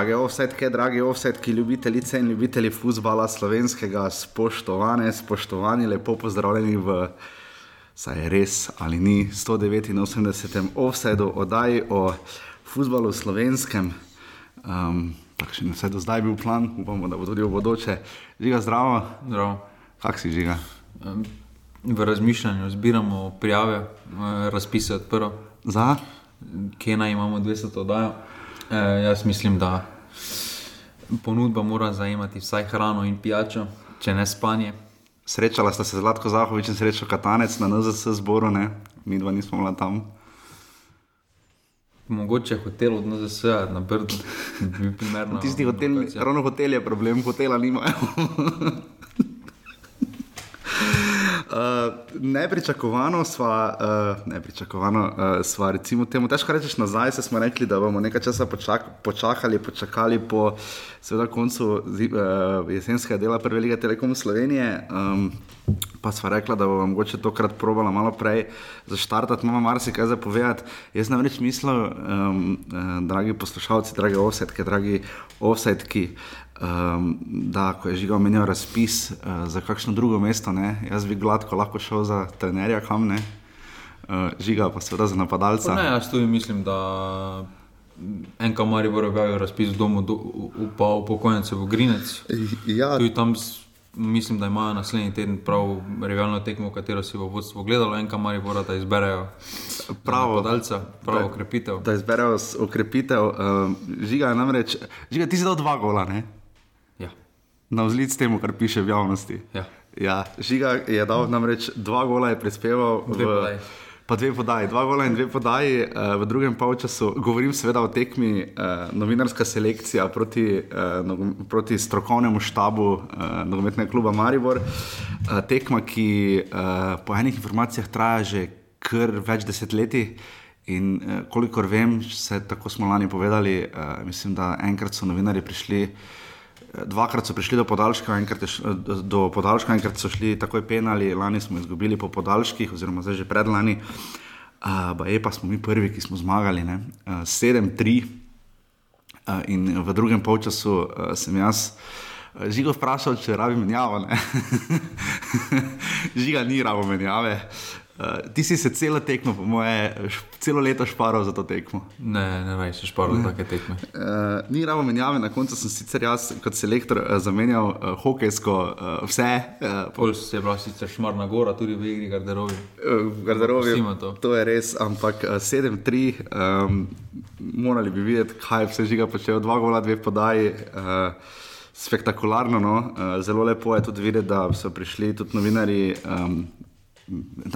lutati po Drage offsetke, dragi offsetki, ljubitelice in ljubitelji futbola slovenskega, spoštovane, spoštovani, lepo pozdravljeni v, saj je res ali ni, 189. offsetu oddaji o futbalu slovenskem. Um, Takšen je vse do zdaj bil plan, upamo, da bo tudi v bodoče. Žiga zdravo, Zdravo. kak si žiga? V razmišljanju zbiramo prijave, eh, razpise odprl, Za? kje naj imamo 200 oddajo. E, jaz mislim, da ponudba mora zajemati vsaj hrano in pijačo, če ne spanje. Srečala sta se Zlatko Zahovič in srečo Katanec na NZS zboru, ne? mi dva nismo bila tam. Mogoče hotel od NZS na Brdu, bi primerno. Tisti hotel, lokacija. ravno hotel je problem, hotela nimajo. Uh, nepričakovano sva, uh, nepričakovano uh, sva, recimo, temu težko reči nazaj, se smo rekli, da bomo nekaj časa počak, počakali, počakali po seveda, koncu uh, jesenskega dela Prve lige Telekom Slovenije. Um, pa sva rekla, da bomo mogoče tokrat probala malo prej zaštartati, imamo marsikaj za povedati. Jaz namreč mislim, um, uh, dragi poslušalci, dragi offsetki, dragi offsetki, um, da ko je žiga omenjal razpis uh, za kakšno drugo mesto, ne, jaz bi gladko lahko šel za trenerja kam ne. Uh, žiga pa seveda za Pa napadalca. Ne, jaz tudi mislim, da en kamar bo objavil razpis v domu, do, pa upokojencev v Grinec. Ja, Tudi tam mislim, da imajo naslednji teden prav revijalno tekmo, katero si bo vodstvo gledalo, en kamar bo da izberejo Pravo. podalca, pravo Da- okrepitev. da izberejo okrepitev. Uh, žiga je namreč, žiga ti si dal dva gola, ne? Ja, na vzlic temu, kar piše v javnosti. ja. Ja, Žiga je dal namreč dva gola, je prispeval Dve v, podaji. Pa dve podaji, dva gola in dve podaji uh, v drugem polčasu. Govorim seveda o tekmi, uh, novinarska selekcija proti, uh, nogom, proti strokovnemu štabu uh, nogometnega kluba Maribor. Uh, tekma, ki uh, po enih informacijah traja že kar več desetletij. In uh, kolikor vem, se tako smo lani povedali, uh, mislim, da enkrat so novinari prišli. Dvakrat so prišli do podaljška, enkrat je š- do podaljška, enkrat so šli takoj penali, lani smo izgubili po podaljških, oziroma zdaj že predlani. Uh, je pa smo mi prvi, ki smo zmagali, ne? uh, 7-3. Uh, in v drugem polčasu uh, sem jaz uh, žigo vprašal, če rabi menjavo. Žiga ni rabo menjave. Uh, ti si se celo tekmo, po moje, celo leto šparal za to tekmo. Ne, ne raj se šparil take tekme. Uh, ni rabo menjave, na koncu sem sicer jaz kot selektor uh, zamenjal uh, hokejsko uh, vse, uh, po Pol se je bila sicer šmarna gora, tudi v igri garderobi. uh, v garderobi. Pustimo to. to je res, ampak uh, 7-3, um, morali bi videti, kaj vse žiga počel, dva gola, dve podaji. Uh, Spektakularno, no? uh, zelo lepo je tudi videti, da so prišli tudi novinari, um, na-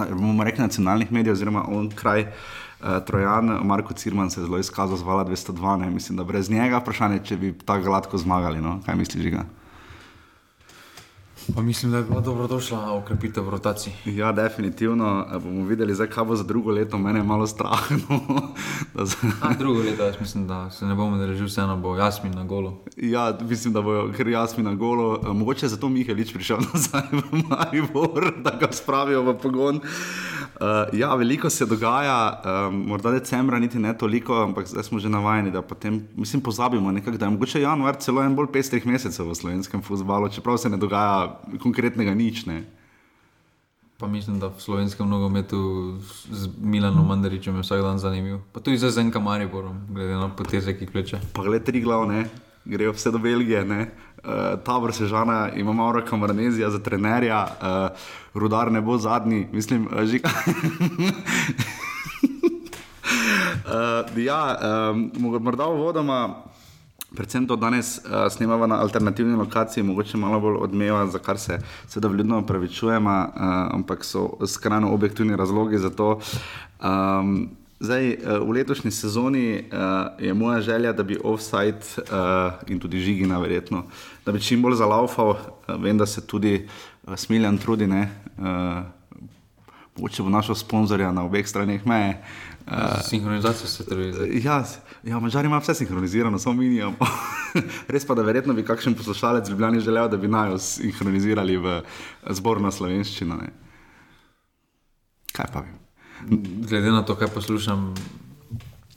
bomo rekli, nacionalnih medijev, oziroma on kraj uh, Trojan, Marko Cirman se je zelo izkazal z Vala 202. Ne? Mislim, da brez njega vprašanje, če bi tako gladko zmagali. No? Kaj misliš, Žiga? Pa mislim, da je bila dobrodošla okrepitev v rotaciji. Ja, definitivno eh, bomo videli, zdaj, kaj bo za drugo leto. Mene je malo strah. No, da z... A, drugo leto, jaz mislim, da se ne bomo držali, vseeno bo Jasmin na golu. Ja, mislim, da bojo ker jasmi na golo. Eh, Mogoče je zato Mihelič prišel nazaj v Maribor, da ga spravijo v pogon. Uh, ja, veliko se dogaja, um, morda decembra niti ne toliko, ampak zdaj smo že navajeni, da potem, mislim, pozabimo nekako, da je mogoče januar celo en bolj pestrih mesecev v slovenskem futbalu, čeprav se ne dogaja konkretnega nič. Ne. Pa mislim, da v slovenskem nogometu z Milanom Mandaričem je vsak dan zanimiv. Pa tudi za Zenka Mariborom, glede na poteze, ki kleče. Pa gled tri glavne, grejo vse do Belgije. ne. Uh, tabor Sežana ima Mauro Kamarnezija za trenerja, uh, rudar ne bo zadnji, mislim, uh, že. uh, ja, um, morda uvodoma, predvsem to danes uh, snemamo na alternativni lokaciji, mogoče malo bolj odmeva, za kar se seveda vljudno opravičujemo, uh, ampak so skrajno objektivni razlogi za to. Um, Zdaj, eh, v letošnji sezoni uh, je moja želja, da bi offside uh, in tudi žigina, verjetno, da bi čim bolj zalaufal. Uh, vem, da se tudi uh, Smiljan trudi, ne. Uh, Mogoče bo našel sponzorja na obeh straneh meje. Uh, Sinhronizacija se trudi. ja, ja, Mačari ima vse sinhronizirano, samo mi nimamo. Res pa, da verjetno bi kakšen poslušalec v Ljubljani želel, da bi naj jo sinhronizirali v zborno slovenščino. Ne. Kaj pa vem? Glede na to, kaj poslušam,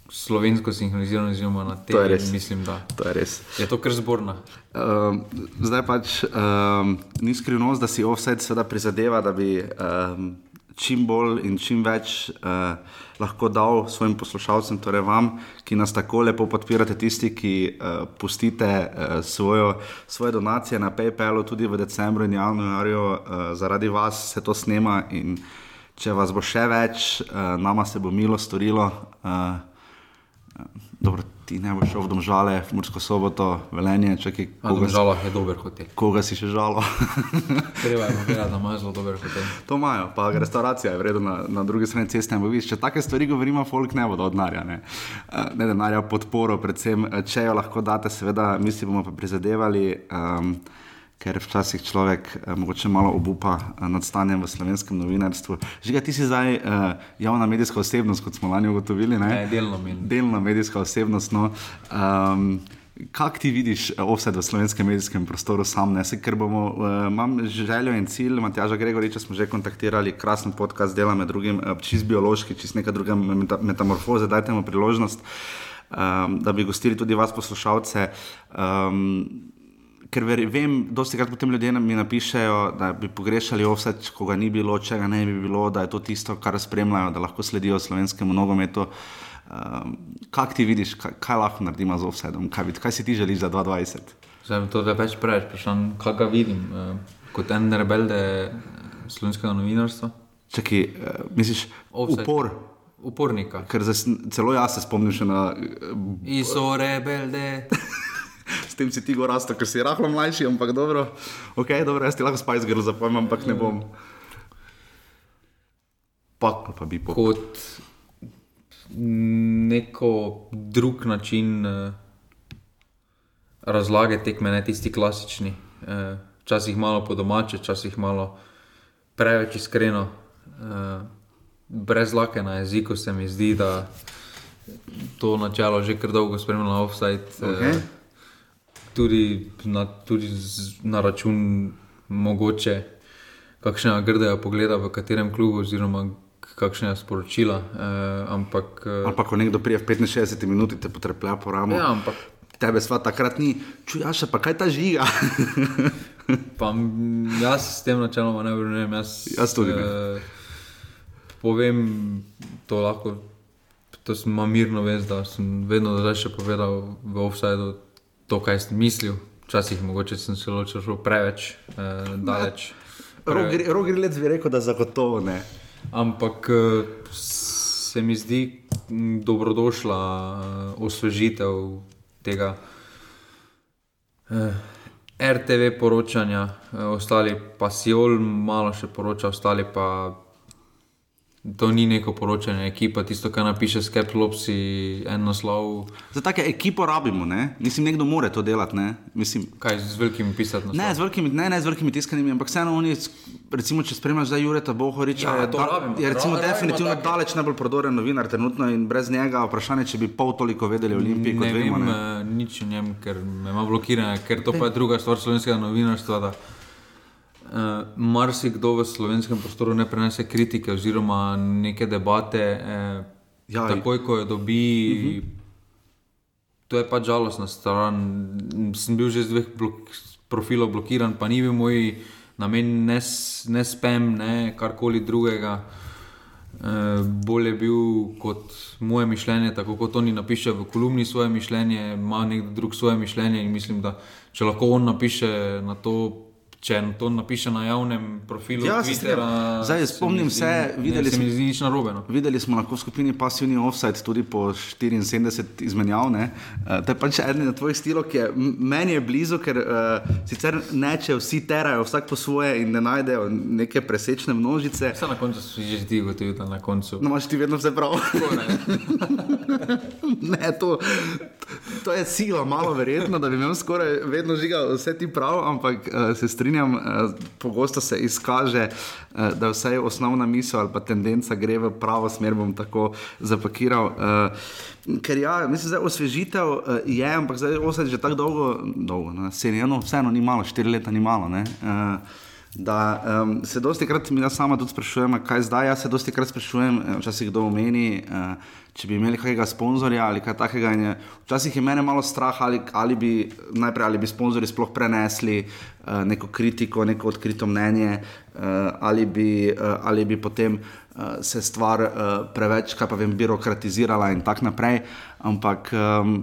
slovensko sinhronizirano, oziroma na tem, To je res. mislim, da To je res. je to kar zborna. Um, zdaj pač um, ni skrivnost, da si offset seveda prizadeva, da bi um, čim bolj in čim več uh, lahko dal svojim poslušalcem, torej vam, ki nas tako lepo podpirate, tisti, ki uh, pustite uh, svojo, svoje donacije na PayPalu, tudi v decembru in januarju, uh, zaradi vas se to snema in če vas bo še več, uh, nama se bo milo storilo. Uh, Dobro, ti ne boš šel v domžale, v Mursko soboto, velenje, čakaj, koga, žalah je dober hotel. koga si še žalo. Treba je povedati, da ima zelo dober hotel. to imajo, pa restauracija je vredna na, na drugi strani ceste. ampak vidiš, Če take stvari govorimo, folk ne bo od denarja. Ne, Eh, ne denarja, podporo, predvsem, eh, če jo lahko date, seveda, mi si bomo pa prizadevali. Um, Ker včasih človek eh, mogoče malo obupa eh, nad stanjem v slovenskem novinarstvu. Žiga, ti si zdaj eh, javna medijska osebnost, kot smo lani ugotovili. Ne? Ne, delno menim. delna medijska osebnost. No. Um, Kako ti vidiš eh, offset v slovenskem medijskem prostoru sam? Ne? Se, ker bomo, uh, imam željo in cilj, Matjaža Gregoriča smo že kontaktirali, krasen podcast dela med drugim, uh, čist biološki, čist neka druga meta, metamorfoza, dajte mu priložnost, um, da bi gostili tudi vas poslušalce. Um, Ker ver, vem, dosti krat potem ljudje mi napišejo, da bi pogrešali offset, ko ga ni bilo, če ga ne bi bilo, da je to tisto, kar spremljajo, da lahko sledijo slovenskemu nogometu. Um, kaj ti vidiš, kaj, kaj lahko naredimo z offsetom, kaj, kaj si ti želiš za 2020? Zdaj, to je več preveč, vprašanje, kaj ga vidim eh, kot en rebelde eh, slovenskega novinarstva. Čakaj, uh, misliš, Offside. upor, Upornika. ker zas, celo jaz se spomnim še na. Uh, Iso rebelde. s tem si ti gor rasto, ker si rahlo mlajši, ampak dobro. Ok, dobro, jaz ti lahko Spice Girl zapomnim, ampak ne bom. Pa Ali pa bi po. kot neko drug način eh, razlage tekme, ne tisti klasični. Eh, Včasih malo po domače, včasih malo preveč iskreno, eh, brez lake na jeziku se mi zdi, da to načelo že kar dolgo spremlja offside. Okej. Eh, tudi na, tudi z, na račun mogoče kakšnega grdega pogleda v katerem klubu, oziroma kakšnega sporočila. Eh, ampak, eh, pa ko nekdo prije v 65 minuti te potreplja po ramo. ja, ampak Tebe sva takrat ni, čujaš pa kaj ta žiga. pa, jaz s tem načeloma ne vrnem. Jaz, Jaz tudi. Eh, povem to lahko. To sem mirno vez, da sem vedno zdaj še povedal v offsajdu to, kaj sem mislil. Včasih mogoče sem se ločil preveč eh, daleč. Preveč. Rogrilec bi rekel, da zagotovo ne. Ampak eh, se mi zdi dobrodošla eh, osvežitev tega eh, RTV poročanja, eh, ostali pa Siol malo še poroča, ostali pa. To ni neko poročanje, ekipa, tisto, kar napiše Skep Lopsi, en naslov, Za take ekipo rabimo, ne? Mislim, nekdo mora to delati, ne? Mislim, kaj z velikimi pisati naslov. Ne, z velikimi, ne, ne z velikimi tiskanimi, ampak vseeno oni, recimo, če spremljaš zdaj Jureta Bohoriča, Ja, je, to rabimo. je recimo Ra- rabimo definitivno take. daleč najbolj prodoren novinar trenutno in brez njega vprašanje, če bi pol toliko vedeli o Olimpiji, kot ne vemo. vem Ne? eh, nič o njem, ker me ima blokirane, ker to pa je druga stvar slovenskega novinarstva. Da, uh, marsikdo v slovenskem prostoru ne prenese kritike oziroma neke debate, eh, Ja, takoj ko jo dobi. Uh -huh. To je pač žalostna stran. Sem bil že z dveh blok, profilov blokiran, pa ni bil moj namen, ne, ne spem, ne karkoli drugega. Eh, bolj je bil kot moje mišljenje, tako kot oni napišejo v kolumni svoje mišljenje, ima nekdo drug svoje mišljenje in mislim, da če lahko on napiše na to. Če to napiše na javnem profilu, Ja, se. Twittera, Zdaj, se spomnim zdi- se, videli ne, se smo- narobe. No. Videli smo lahko v skupini Passivni Offside tudi po 74 izmenjav. Ne? Uh, to je pač eden od tvojih stilov, ki je meni je blizu, ker uh, sicer neče vsi terajo, vsak po svoje in ne najdejo neke presečne množice. Vse na koncu si že ti ugotovil, da na koncu. No, imaš ti vedno vse prav. ne, to, to je sila, malo verjetno, da bi imel skoraj vedno žigal vse ti prav, ampak uh, se strinjam, uh, pogosto se izkaže, uh, da vsaj osnovna misel ali pa tendenca gre v pravo smer, bom tako zapakiral. Uh, ker ja, mislim, da osvežitev uh, je, ampak zdaj osem že tako dolgo, dolgo na sceni, no, vseeno ni malo, štiri leta ni malo. Ne? Uh, Da um, se dosti krat mi sama tudi sprašujem, kaj zdaj. Jaz se dosti krat sprašujem, včasih kdo omeni, uh, če bi imeli kakega sponzorja ali kaj takega. Je, včasih je mene malo strah, ali, ali bi najprej ali bi sponzorji sploh prenesli uh, neko kritiko, neko odkrito mnenje, uh, ali, bi, uh, ali bi potem uh, se stvar uh, preveč, kaj pa vem, birokratizirala in tako naprej. Ampak. Um,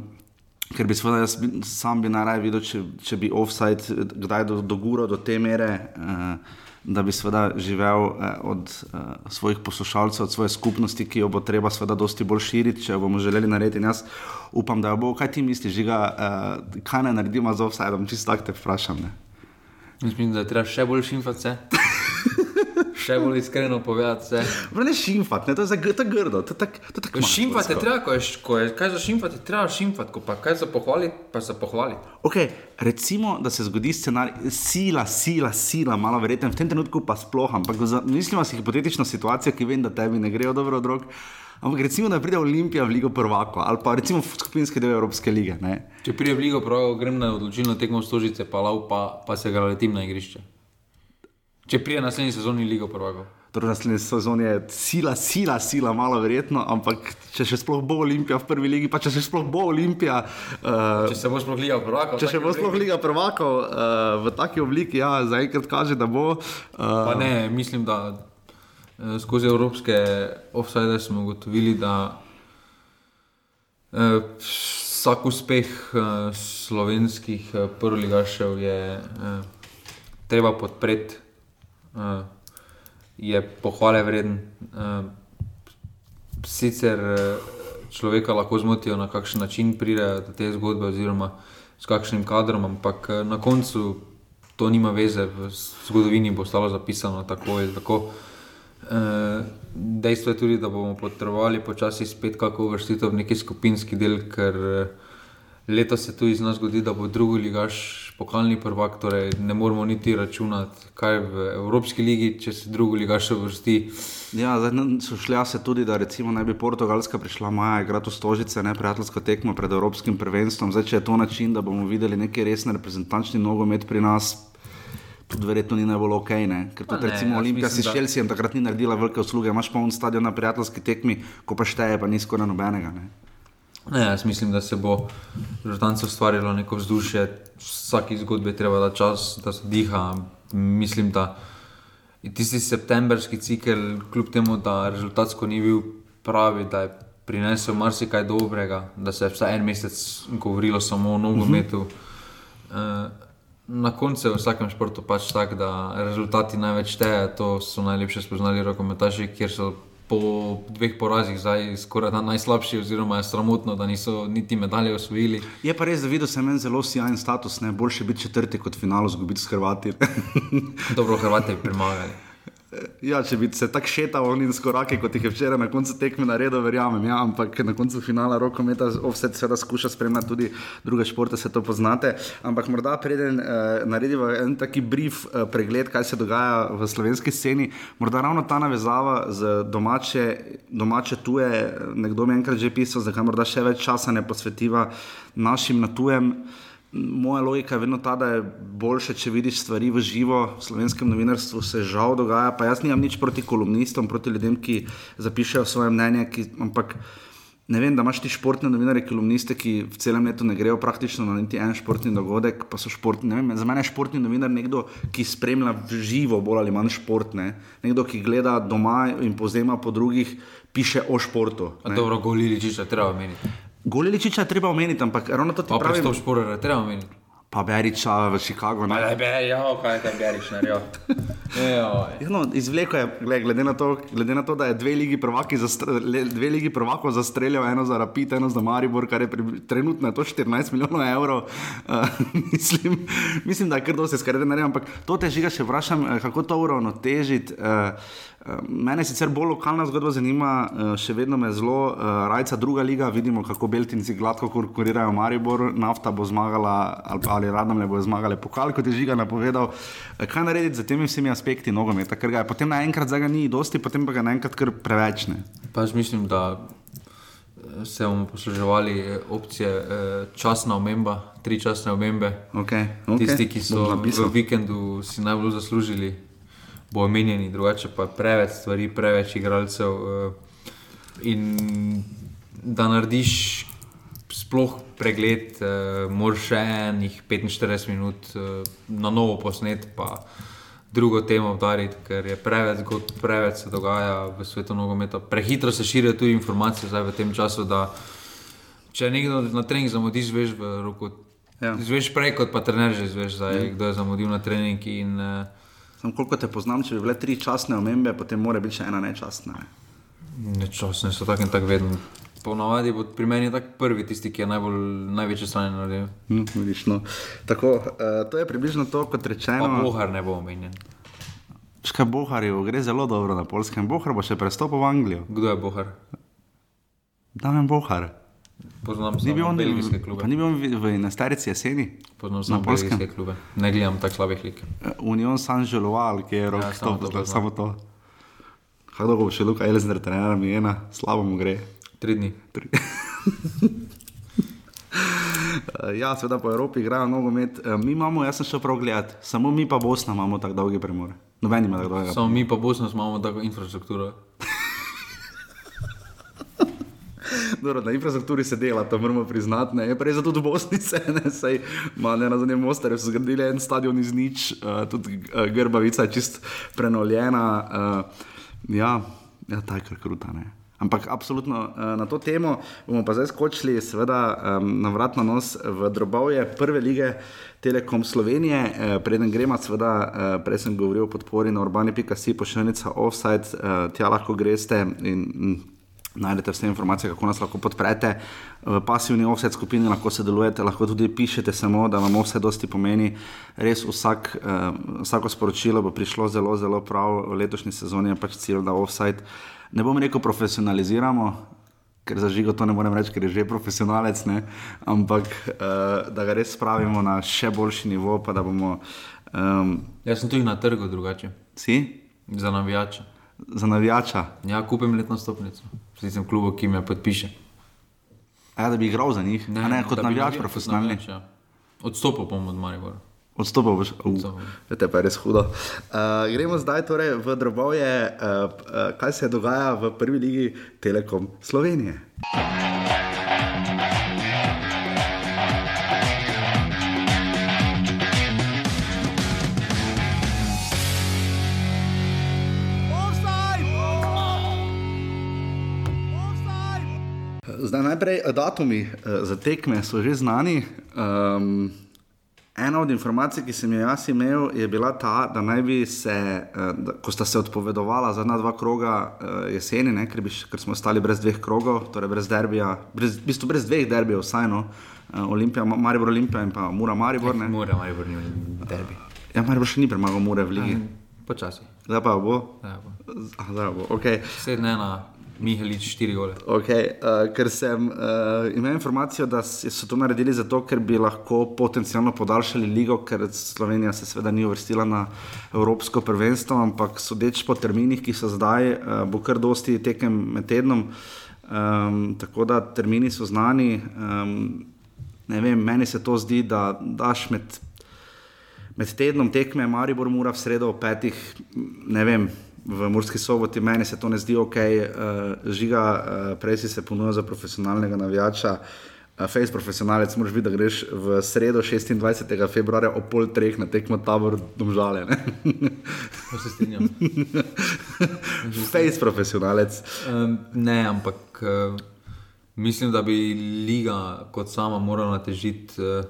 Ker bi seveda jaz sam bi najraje videl, če, če bi offside kdaj do, doguro do te mere, eh, da bi seveda živel eh, od eh, svojih poslušalcev, od svoje skupnosti, ki jo bo treba seveda dosti bolj širiti, če jo bomo želeli narediti. In jaz upam, da jo bo. Kaj ti misliš, žiga, eh, kaj naj naredimo z offsideom? Čisto tako te vprašam. Ne? Mislim, da je treba še bolj šimfati. še bolj iskreno povedati. Ne šimfati, to je za grdo. Šimfati je treba, ko je, ko je kaj za šimfati, treba šimfati, ko pa kaj za pohvaliti, pa za pohvaliti. Okay, recimo, da se zgodi scenarij, sila, sila, sila, malo verjetno, v tem trenutku pa sploh, ampak mislimo si hipotetično situacijo, ki vem, da tebi ne grejo dobro od rok. Ampak recimo, da pride Olimpija v Ligo prvako ali pa recimo v skupinski del Evropske lige. Ne? Če pride v Ligo prvako, grem na odločilno tekmo stožice, pa, pa, pa se ga letim na igrišče. Če prije naslednji sezoni Ligo prvako. Torej, naslednji sezoni je sila, sila, sila, malo verjetno, ampak če še sploh bo Olimpija v prvi ligi, pa če še sploh bo Olimpija. Uh, če se bo sploh Liga prvako. Če se bo sploh Liga prvako uh, v taki obliki, ja, zaenkrat kaže, da bo. Uh, ne, mislim, da uh, skozi evropske offside smo ugotovili, da uh, vsak uspeh uh, slovenskih uh, prvoligašev je uh, treba podpreti uh, je pohvale vreden. Uh, sicer uh, človeka lahko zmotijo, na kakšen način pride do te zgodbe, oziroma s kakšnim kadrom, ampak na koncu to nima veze, v zgodovini bo ostalo zapisano tako ali tako. Dejstvo je tudi, da bomo potrebovali počasi spet kako vrstitev v neki skupinski del, ker letos se tu iz nas zgodi, da bo drugi ligaš pokalni prvak, torej ne moremo niti računati, kaj v Evropski ligi, če se drugi liga še vrsti. Ja, zdaj so šli se tudi, da recimo naj bi Portugalska prišla maja, igrati v Stožice, ne prijateljsko tekmo pred Evropskim prvenstvom. Zdaj, če je to način, da bomo videli neki resni reprezentančni nogomet pri nas. Tudi verjetno ni najbolj ok, ne? ker tudi recimo Olimpija si šel, takrat ni naredila velike usluge, imaš pa un stadion na prijateljski tekmi, ko pa šteje, pa ni skoraj nobenega. Ne? Ne, jaz mislim, da se bo žrtvancev ustvarilo neko vzdušje, vsaki zgodbi je treba da čas, da se diha. Mislim, da tisti septembrski cikel, kljub temu, da rezultatsko ni bil pravi, da je prinesel marsikaj dobrega, da se je vsaj en mesec govorilo samo o nogometu. Uh -huh. Na koncu je v vsakem športu pač tako, da rezultati največ štejejo, to so najlepše spoznali rokometaši, kjer so po dveh porazih zdaj skoraj najslabši, oziroma je sramotno, da niso niti medalje osvojili. Je pa res, da videl sem en zelo sjajen status, ne boljše biti četrti kot finalu, zgubiti s Hrvati. Dobro, Hrvati bi premagali. Ja, če bi se tako šetal, oni s koraki, kot jih je včeraj na koncu tekme naredil, verjamem. Ja, ampak na koncu finala rokometa vse seveda skuša spremljati tudi druge športe, se to poznate. Ampak morda preden eh, naredimo en taki brief eh, pregled, kaj se dogaja v slovenski sceni, morda ravno ta navezava z domače, domače tuje, nekdo mi je enkrat že pisal, zakaj morda še več časa ne posvetiva našim na tujem. Moja logika je vedno ta, da je boljše, če vidiš stvari v živo. V slovenskem novinarstvu se žal dogaja, pa jaz nimam nič proti kolumnistom, proti ljudem, ki zapišajo svoje mnenje. Ki, ampak ne vem, da imaš ti športne novinare, kolumniste, ki v celem letu ne grejo praktično na niti en športni dogodek. Športni, vem, za mene je športni novinar nekdo, ki spremlja v živo, bolj ali manj športne. Nekdo, ki gleda doma in povzema po drugih, piše o športu. Dobro, golili, če treba omeniti. Goleličiča je treba omeniti, ampak ravno to ti pravi. Pa pristop šporera je treba omeniti. Pa Beriča v Chicagu. Ne, ne, ne, ja, kaj je Berič naredil. Ja, no, Izvleko je, glede na, to, glede na to, da je dve ligi, dve ligi prvakov zastreljal, eno za Rapid, eno za Maribor, kar je pri, trenutno je to 14 milijonov evrov. Uh, mislim, mislim, da je kar dosti skrbi, ampak to te žiga še vprašam, eh, kako to uravnotežiti. Uh, Mene sicer bolj lokalna zgodba zanima, eh, še vedno me zelo uh, rajca druga liga. Vidimo, kako Beltinci gladko konkurirajo Maribor, nafta bo zmagala ali, ali radom le bo zmagala pokal, kot je žiga napovedal. Eh, kaj narediti z temi vsemi aspekti nogometa, ker ga je potem naenkrat za ga ni dosti, potem pa ga naenkrat kar preveč ne. Pač mislim, da se bomo posluževali opcije časna omemba, tri časne omembe. Okay, okay. Tisti, ki so v vikendu si najbolj zaslužili bo omenjeni, drugače pa preveč stvari, preveč igralcev. Uh, in da narediš sploh pregled, uh, moraš še enih 45 minut uh, na novo posnet. Pa, Drugo temo obdariti, ker je preveč zgodb, preveč se dogaja v svetu nogometa. Prehitro se širijo tudi informacije v tem času, da če nekdo na trening zamudi, zveš v roko. Ja. Zveš prej, kot pa trener, že zveš, da je ja. kdo je zamudil na trening. In, uh, Sam koliko te poznam, če bi bile tri časne omembe, potem mora biti še ena nečasna. Nečasne so tako in tako vedno. Ponavadi bo pri meni tak prvi tisti, ki je najbolj, največje stanje naredil. No, vidiš, no. Tako, uh, to je približno to, kot rečeno. Pa bohar ne bo omenjen. Škaj bohar je, gre zelo dobro na polskem. Bohar bo še prestopil v Anglijo. Kdo je bohar? Damen bohar. Poznam samo belgijske klube. Ni bil v, v Nastarici jeseni? Poznam samo belgijske klube. Ne gledam tako slabih lik. Uh, Union Saint-Jeloval, ki je rok, ja, samo, to, to, samo to. Kaj dolgo bo še Luka Elzner, trener mi ena, slabo mu gre. Tri dni. Tri. ja, seveda po Evropi igrajo nogomet. Mi imamo, jaz sem šel prav gledat, samo mi pa Bosna imamo tako dolgi premor. Noben ima tako dolgi. Samo mi pa Bosna imamo tako infrastrukturo. Dobro, na infrastrukturi se dela, to moramo priznati. Ne. Prej za tudi v Bosni se ne, sej, ma, ne na zadnjem Mostaru so zgradili en stadion iz nič, uh, tudi uh, Grbavica je čist prenovljena. Uh, ja, ja ta je kruta. Ne. Ampak absolutno na to temo bomo pa zdaj skočili, seveda, na vrat na nos v drobovje prve lige Telekom Slovenije. Preden gremo, seveda, prej sem govoril o podpori na urbani.si, pošiljnica offside, tja lahko greste in. Najdete vse informacije, kako nas lahko podprete. V pasivni offset skupini lahko sodelujete, lahko tudi pišete samo, da vam vse dosti pomeni. Res vsak, uh, vsako sporočilo bo prišlo zelo, zelo prav v letošnji sezoni, je pač cilj, da offset ne bom rekel profesionaliziramo, ker za žigo to ne morem reči, ker je že profesionalec, ne? ampak uh, da ga res spravimo na še boljši nivo. Bomo, um, Jaz sem tudi na trgu drugače. Si? Za navijača. Za navijača. Ja, kupim letno stopnico tistem klubu, ki me podpiše. Ja, da bi igral za njih, ne, ne kot navijač, profesionalni. Ja. Odstopil bom od Maribora. Odstopil boš, veste, pa je res hudo. Uh, gremo zdaj torej v drobovje, uh, uh, kaj se dogaja v prvi ligi Telekom Slovenije. Zdaj, najprej eh, datumi uh, za tekme so že znani. Um, ena od informacij, ki sem jo jaz imel, je bila ta, da naj bi se, uh, da, ko sta se odpovedovala za dva kroga jeseni, ne, ker, bi, ker smo ostali brez dveh krogov, torej brez derbija, brez, v bistvu brez dveh derbijev, vsajno, uh, Olimpija, Maribor Olimpija in pa Mura Maribor. Ne. Mura Maribor ni derbi. Ja, Maribor še ni premagal Mure v ligi. Počasi. Zdaj pa bo. Zdaj bo. Okay. Sedem ena. Mihalič, štiri gole. Okay, uh, ker sem uh, imel informacijo, da so to naredili zato, ker bi lahko potencialno podaljšali ligo, ker Slovenija se seveda ni uvrstila na Evropsko prvenstvo, ampak sodeč po terminih, ki so zdaj, uh, bo kar dosti tekem med tednom. Um, tako da termini so znani. Um, vem, meni se to zdi, da daš med, med tednom tekme, Maribor mora v sredo ob petih, ne vem v Murski soboti, meni se to ne zdi ok, uh, žiga, uh, prej si se ponudil za profesionalnega navijača. Uh, Face profesionalec, moraš videti, da greš v sredo 26. februarja ob pol treh na tekmo tabor domžale. Ne, se strinjam. Face profesionalec. Um, ne, ampak uh, mislim, da bi liga kot sama morala težiti, uh,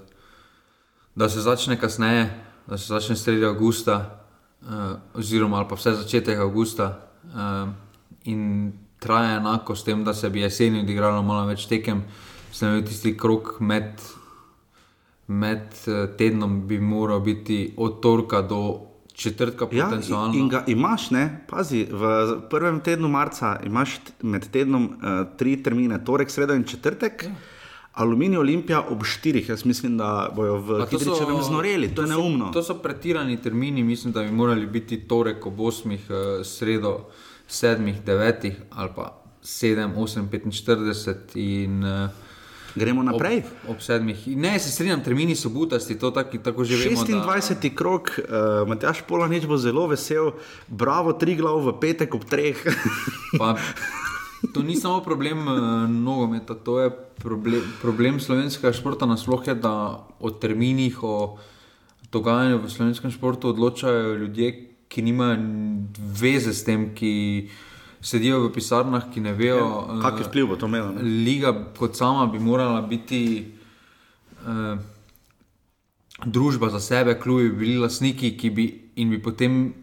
da se začne kasneje, da se začne sredi avgusta uh, oziroma pa vse začetek avgusta, uh, in traja enako s tem, da se bi jeseni odigralo malo več tekem, se mi tisti krok med, med uh, tednom bi moral biti od torka do. Četrtka ja, in ga imaš, ne? pazi, v prvem tednu marca imaš med tednom uh, tri termine, torek, sredo in četrtek. Ja. Aluminij Olimpija ob štirih, jaz mislim, da bojo v Kidričevem znoreli, to, to je neumno. To so pretirani termini, mislim, da bi morali biti torek ob osmih, uh, sredo sedmih, devetih ali pa sedem, osem, petinštirideset in uh, Gremo naprej. Ob, ob sedmih. Ne, se strinjam, termini so butasti, to tak, tako že vemo. 26. Da... krok, uh, Matjaš Polanič bo zelo vesel, bravo, tri glav v petek ob treh. pa, to ni samo problem uh, nogometa, to je problem, problem slovenskega športa nasploh, da o terminih, o dogajanju v slovenskem športu odločajo ljudje, ki nimajo veze s tem, ki sedijo v pisarnah, ki ne vejo, ja, kakšen vpliv bo to imelo. Liga kot sama bi morala biti. Uh, Družba za sebe, klubi, bili lastniki, ki bi in bi potem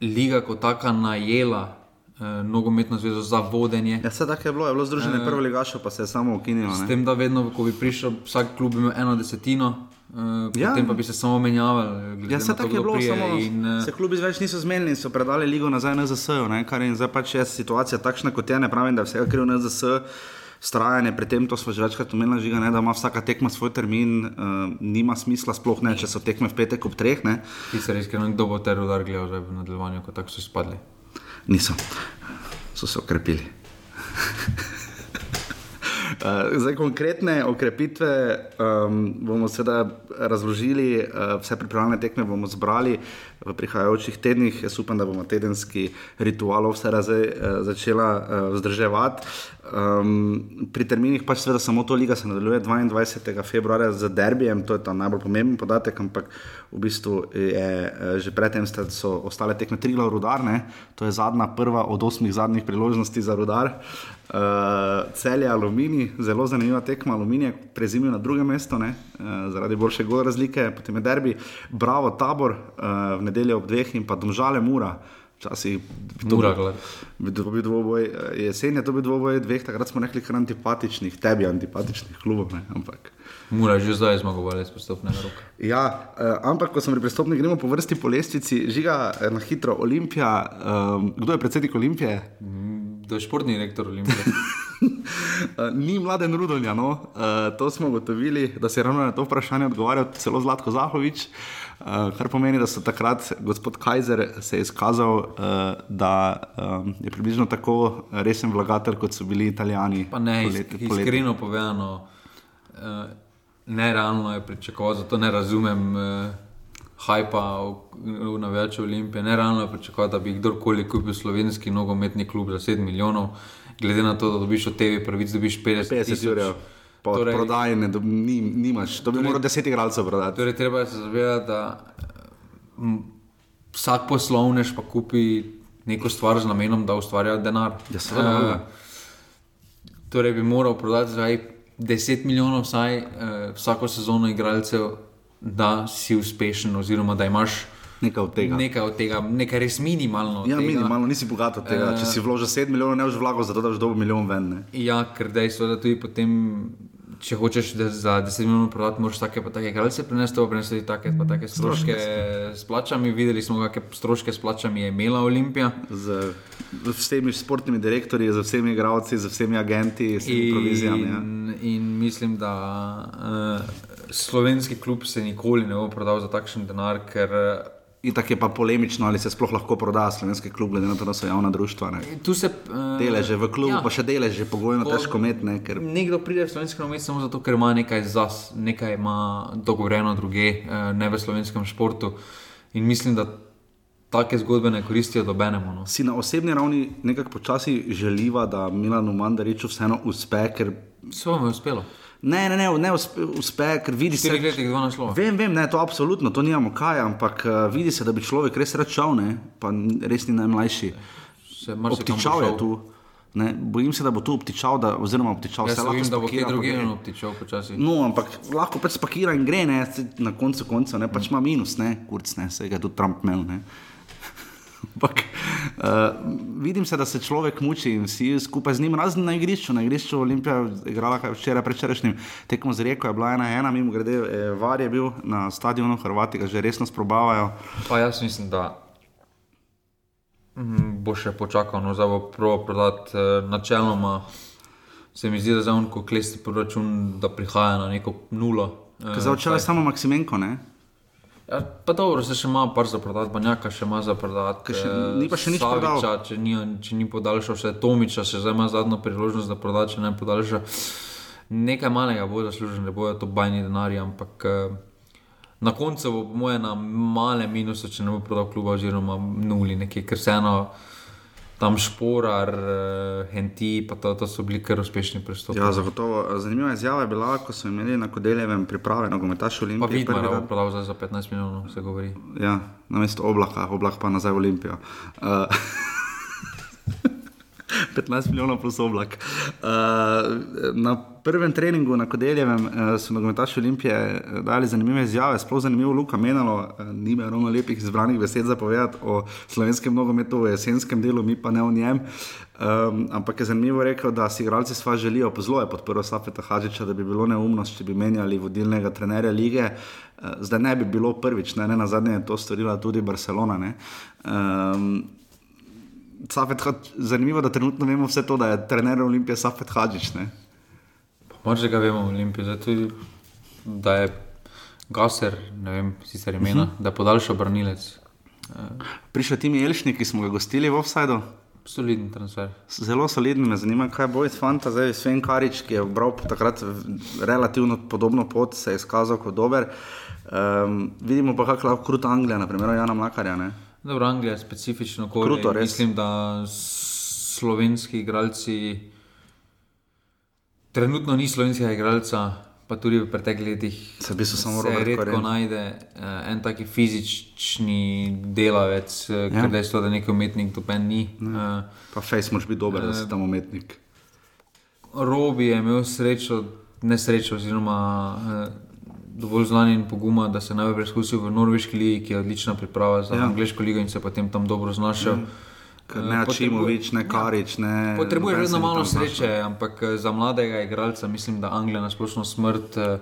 liga kot taka najela eh, nogometno zvezo za vodenje. Ja, vse tako je bilo, je bilo združenje eh, prvo ligašo, pa se je samo ukinilo. S tem, da vedno, ko bi prišel, vsak klub ima eno desetino. Uh, ja. Potem pa bi se samo menjavali. Ja, se tako je bilo, samo in, uh, se klubi več niso zmenili in so predali ligo nazaj na ZS. Kar je zdaj pač je situacija takšna, kot je. Ne pravim, da vse je krivo na ZS. Strajanje pri tem, to smo že večkrat omenili, žiga, ne, da ima vsaka tekma svoj termin, uh, nima smisla, sploh ne, če so tekme v petek ob treh. Ti se res, ker kdo bo te rudar gledal v nadaljevanju, ko tako so izpadli. Niso, so se okrepili. Uh, zdaj, konkretne okrepitve um, bomo seveda razložili, uh, vse pripravljene tekme bomo zbrali v prihajajočih tednih. Jaz upam, da bomo tedenski ritual vse raze uh, začela uh, vzdrževati. Um, pri terminih pač seveda samo to liga se nadaljuje 22. februarja z derbijem, to je ta najbolj pomemben podatek, ampak v bistvu je že predtem so ostale tekme tri glav rudarne, to je zadnja prva od osmih zadnjih priložnosti za rudar. Uh, Uh, cel je aluminij, zelo zanimiva tekma. Aluminij je prezimil na drugem mestu, uh, zaradi boljše gole razlike, potem je derbi, bravo, tabor uh, v nedeljo ob dveh in pa domžale mura. Včasih bi to bil dvoboj, jesen je to bil dvoboj dveh, takrat smo rekli, kar antipatičnih, tebi antipatičnih klubov. Ne, ampak. Mora že zdaj zmagovalec pristopnega roka. Ja, uh, ampak ko sem pri pristopni, gremo po vrsti po lestvici, žiga na hitro Olimpija. Um, kdo je predsednik Olimpije? Mm da je športni direktor Olimpije. Ni mladen Rudolja, no? uh, to smo ugotovili, da se je ravno na to vprašanje odgovarjal celo Zlatko Zahovič, uh, kar pomeni, da so takrat gospod Kajzer se izkazal, uh, da um, je približno tako resen vlagatelj, kot so bili italijani. Pa ne, poleti, iskreno povedano, uh, nerealno je pričakovati, zato ne razumem. Uh, hajpa v navijaču Olimpije. Ne realno pričakovati, da bi kdorkoli kupil slovenski nogometni klub za 7 milijonov, glede na to, da dobiš od TV pravic, dobiš 50 tisoč. Torej, Prodaj, ne, ni, nimaš, to bi torej, moral deset igralcev prodati. Torej, treba se zavedati, da m, vsak poslovnež pa kupi neko stvar z namenom, da ustvarja denar. Ja, seveda. Uh, torej, bi moral prodati za 10 milijonov vsaj uh, vsako sezono igralcev da si uspešen, oziroma da imaš nekaj od tega. Nekaj, od tega, nekaj res minimalno. Ja, minimalno, nisi bogat od tega. Uh, Če si vložil 7 milijonov, ne boš vlagal, zato da boš dobil milijon ven. Ne? Ja, ker dejstvo je, da tudi potem. Če hočeš za 10 milijonov prodati, moraš take pa take kraljice prenesti, pa prenesti take pa take stroške s plačami. Videli smo, kakšne stroške s plačami je imela Olimpija. Z, z vsemi športnimi direktorji, z vsemi igravci, z vsemi agenti, z vsemi provizijami. Ja. In mislim, da uh, slovenski klub se nikoli ne bo prodal za takšen denar, ker. In tako je pa polemično, ali se sploh lahko proda slovenski klub, glede na to, da so javna društva. Ne. Tu se uh, deleže v klubu, ja. pa še deleže, pogojno po, težko imeti. Ne, ker... Nekdo pride v slovenski nogomet samo zato, ker ima nekaj zas, nekaj ima dogovorjeno druge, uh, ne v slovenskem športu. In mislim, da take zgodbe ne koristijo dobenemu. No. Si na osebni ravni nekako počasi želiva, da Milano Mandariču vseeno uspe, ker. Se vam je uspelo. Ne, ne, ne, ne uspe, uspe ker vidi se. Štiri leta je dva naslova. Vem, vem, ne, to absolutno, to nimamo kaj, ampak uh, vidi se, da bi človek res račal, ne, pa res ni najmlajši. Obtičal je tu. Ne, bojim se, da bo tu obtičal, da, oziroma obtičal se lahko. Vem, da bo kje druge obtičal počasi. No, ampak lahko pač spakira in gre, ne, na koncu konca, ne, pač ima minus, ne, kurc, ne, se ga tudi Trump imel, ne. Ampak uh, vidim se, da se človek muči in vsi skupaj z njim, razen na igrišču. Na igrišču Olimpija je igrala včeraj prečerajšnjim tekmo z Reko, je bila ena ena, mimo grede, eh, var je bil na stadionu, Hrvati ga že resno sprobavajo. Pa jaz mislim, da mm, bo še počakal, no zdaj bo prvo prodati eh, načeloma. Se mi zdi, da je za unko klesti proračun, da prihaja na neko nulo. Za včeraj samo Maksimenko, ne? Ja, pa dobro, se še ima par za prodati, banjaka še ima za prodati. Še, ni pa še nič prodal. Če ni, če ni podaljšal še Tomiča, še zdaj ima zadnjo priložnost, da proda, če ne podaljša. nekaj malega bo zaslužen, ne bojo to bajni denarji, ampak uh, na koncu bo moje na male minuse, če ne bo prodal kluba, oziroma nuli, nekaj, ker se eno. Tam šporar, uh, henti, pa to, to so bili kar uspešni pristopi. Ja, zagotovo. Zanimiva izjava je bila, ko so imeli na Kodeljevem priprave, na Gometašu Pa Olimpije. vidno, prvi da bo prodal zdaj za 15 milijonov, se govori. Ja, na mesto oblaka, oblak pa nazaj v Olimpijo. Uh, 15 milijonov plus oblak. Uh, na prvem treningu na Kodeljevem uh, so nogometaši Olimpije eh, dali zanimive izjave, sploh zanimivo Luka Menalo, uh, nima ravno lepih izbranih besed za povedati o slovenskem nogometu v jesenskem delu, mi pa ne o njem. Um, ampak je zanimivo rekel, da si igralci sva želijo, zelo je podprl Safeta Hadžiča, da bi bilo neumnost, če bi menjali vodilnega trenerja lige. Zdaj ne bi bilo prvič, ne, ne na zadnje je to storila tudi Barcelona. Um, Safet, zanimivo, da trenutno vemo vse to, da je trener Olimpije Safet Hadžič. Ne. Morda ga vemo v Olimpiji, tudi, da je Gaser, ne vem, sicer imena, uh -huh. da je podaljšal branilec. Prišel Timi Elšnik, ki smo ga gostili v Offsideu. Soliden transfer. Zelo solidno me zanima, kaj bo iz Fanta, zdaj Sven Karič, ki je obral takrat relativno podobno pot, se je izkazal kot dober. Um, vidimo pa, kako lahko kruta Anglija, naprimer Jana Mlakarja. Ne? Dobro, Anglija je specifično okolje. Kruto, in res. Mislim, da slovenski igralci, trenutno ni slovenskega igralca, pa tudi v preteklih letih. Se v bistvu samo se Robert redko Koren. najde uh, en taki fizični delavec, uh, Ja. ja. ker dejstvo, da neki umetnik to pen ni. Uh, Pa Face moraš biti dober, da si tam umetnik. Robi je imel srečo, nesrečo, oziroma eh, dovolj znanja in poguma, da se najprej preizkusil v Norveški ligi, ki je odlična priprava za Ja. ja. angliško ligo in se potem tam dobro znašel. Eh, Ne potrebuje- Čimovič, ne Karič, ne. Potrebuješ noben vedno malo tam znašel. sreče, ampak eh, za mladega igralca mislim, da Anglija na splošno smrt, eh,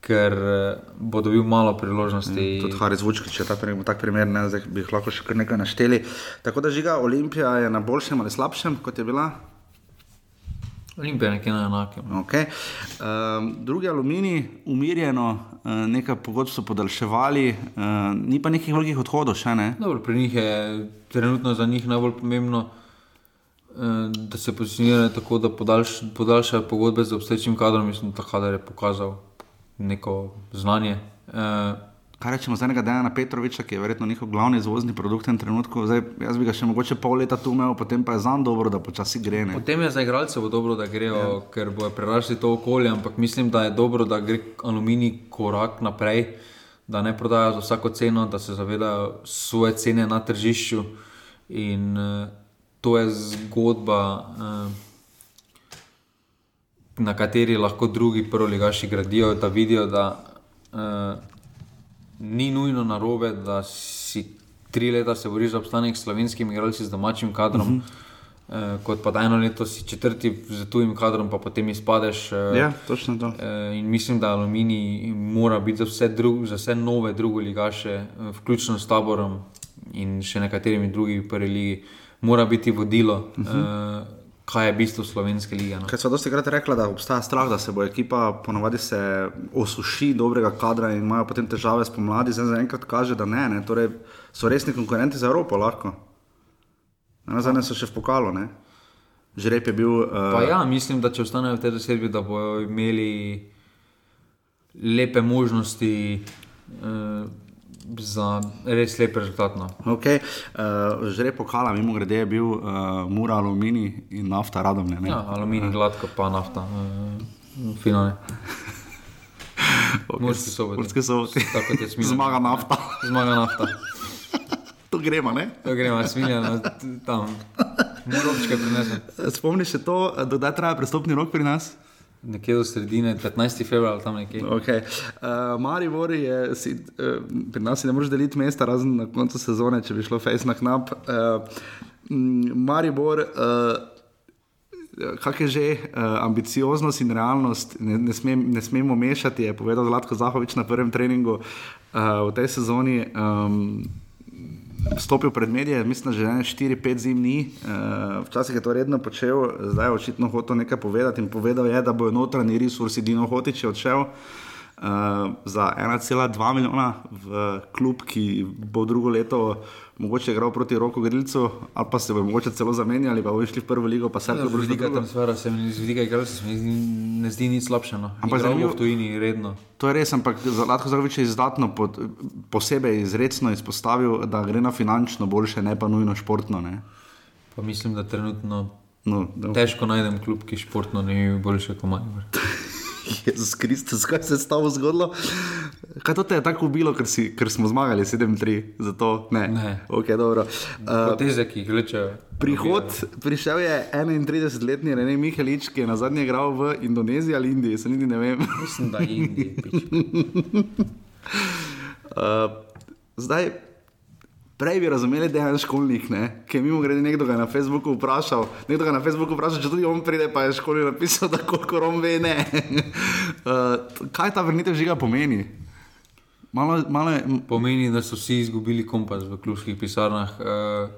ker eh, bo dobil malo priložnosti. Tudi Haris Vučkič je ta primer, tak primer, ne, zdaj bi lahko še kar nekaj našteli. Tako da žiga Olimpija je na boljšem ali slabšem, kot je bila. Olimpija je nekje na enakem. Okay. Um, drugi aluminij, umirjeno, uh, nekaj pogodb so podaljševali, uh, ni pa nekih velikih odhodov še ne. Dobro, pri njih je trenutno za njih najbolj pomembno, eh, da se pozicionirajo tako, da podaljš, podaljšajo pogodbe z obstoječim kadrom. Mislim, da ta kader je pokazal neko znanje. Eh, Kaj rečemo za enega Dejana Petroviča, ki je verjetno njihov glavni izvozni produkt v tem trenutku. Zdaj, jaz bi ga še mogoče pol leta tu imel, potem pa je zanj dobro, da počasi gre. Ne? Potem je za igralce dobro, da grejo, ja. ker bojo prerasli to okolje, ampak mislim, da je dobro, da gre aluminij korak naprej, da ne prodajo za vsako ceno, da se zavedajo svoje cene na tržišču. In uh, to je zgodba, uh, na kateri lahko drugi prvoligaši gradijo, da vidijo, da uh, ni nujno narobe, da si tri leta se boriš za obstanek s slovenskim igralcem, z domačim kadrom. Uh -huh. Uh, kot pa da eno leto si četrti z tujim kadrom, pa potem izpadeš. Uh, Ja, točno to. Uh, in mislim, da Aluminij mora biti za vse, drug, za vse nove drugoligaše, uh, vključno s taborom in še nekaterimi drugimi prvi ligi, mora biti vodilo, uh -huh. uh, kaj je bistvo slovenske lige. No. Ker so dosti krat rekla, da obstaja strah, da se bo ekipa ponovadi se osuši dobrega kadra in imajo potem težave spomladi. Zdaj zaenkrat kaže, da ne, ne. Torej, so resni konkurenti za Evropo lahko. Na zadnje so še v pokalu, ne. Žreb je bil. Uh, Pa ja, mislim, da če ostanejo v tej zasedbi, da bodo imeli lepe možnosti uh, za res lep rezultat. No. Okay. Uh, Žreb pokala, mimo grede, je bil uh, Mura, Aluminij in nafta radomlje. ne. Ja, aluminij, gladko, pa nafta, uh, finale. Ok, Murski soboti. Murski soboti. Tako kot je Smiljan. Zmaga nafta. Zmaga nafta. to gremo, ne? To gremo, smiljeno, tam. Morovčke prinesem. Spomniš se to, dokdaj traja prestopni rok pri nas? Nekje do sredine, 15. februar, tam nekje. Okay. Uh, Maribor je, si, uh, pri nas ne moreš deliti mesta, razen na koncu sezone, če bi šlo face na knap. Uh, Maribor, uh, kak je že uh, ambicioznost in realnost, ne, ne, smem, ne smemo mešati, je povedal Zlatko Zahovič na prvem treningu uh, v tej sezoni. Um, Stopil pred medije, mislim, že 4-5 zim ni, uh, včasih je to redno počel, zdaj je očitno hotel nekaj povedati in povedal je, da bo notranji resursi Dino Hotič odšel. uh, za 1,2 milijona v klub, ki bo drugo leto mogoče igral proti Roku Grilcu, ali pa se bo mogoče celo zamenjali, pa bo išli v prvo ligo, pa se Z vidika transfera se mi z vidika igralca se mi zdi- ne zdi nič slabše. No. Ampak Igral zanimivo- v tujini redno. To je res, ampak Zlatko Zagovič je izdatno pod, posebej izredno izpostavil, da gre na finančno boljše, ne pa nujno športno. Ne? Pa mislim, da trenutno No, da, težko najdem klub, ki športno ne bi boljše kot Maribor. Jezus Kristus, kaj se je s tabo zgodilo? Kaj to te je tako ubilo, ker, si, ker smo zmagali 7-3? Zato ne. Ne. Okay, dobro. uh, Poteze, ki jih vlečejo. Prihod, prišel je 31-letni René Mihelič, ki je na zadnje igral v Indoneziji ali Indiji, se niti ne vem. Mislim, da je Indija. Uh, zdaj, prej bi razumeli, da je en školnik, ne? ki je mimo grede nekdo na Facebooku vprašal. Nekdo na Facebooku vprašal, če tudi on pride, pa je školnik napisal, da koliko rom ve, ne. uh, kaj ta vrnitev žiga pomeni? Malo, malo je, Pomeni, da so vsi izgubili kompas v klubskih pisarnah. Uh,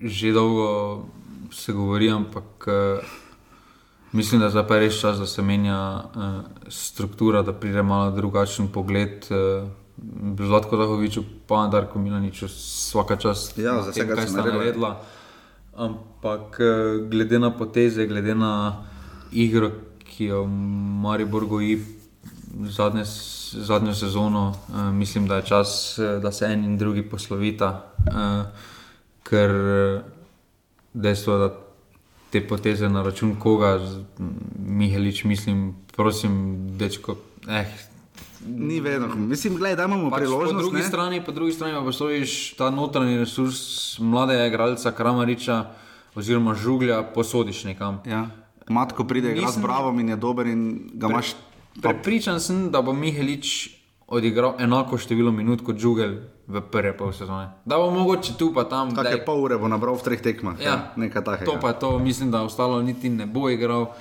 že dolgo se govori, ampak uh, mislim, da zdaj pa je res čas, da se menja uh, struktura, da pride malo drugačen pogled. Uh, Zlatko Zahoviču, pa Darko Milaniču, vsaka čast, Ja, za vse, kar sta naredila. naredila. Ampak eh, glede na poteze, glede na igro, ki jo Maribor goji zadnje, zadnjo sezono, uh, mislim, da je čas, eh, da se en in drugi poslovita. Ker eh, dejstvo, da te poteze na račun koga, z- m, Mihelič, mislim, prosim, dečko. Eh, ni vedno. Mislim, gledaj, da imamo Pač po, priložnost. drugi ne. strani, po drugi strani pa postojiš ta notranji resurs mladega igralca Kramariča oziroma žuglja, posodiš nekam. Ja. Matko pride, igra s Bravo in je dober in ga imaš. Prepričan sem, da bo Mihelič odigral enako število minut kot Žugel v prve pol sezone. Da bo mogoče tu pa tam. Kakšne pol ure bo nabral v treh tekmah. Ja, nekaj takega. To pa to, mislim, da ostalo niti ne bo igral.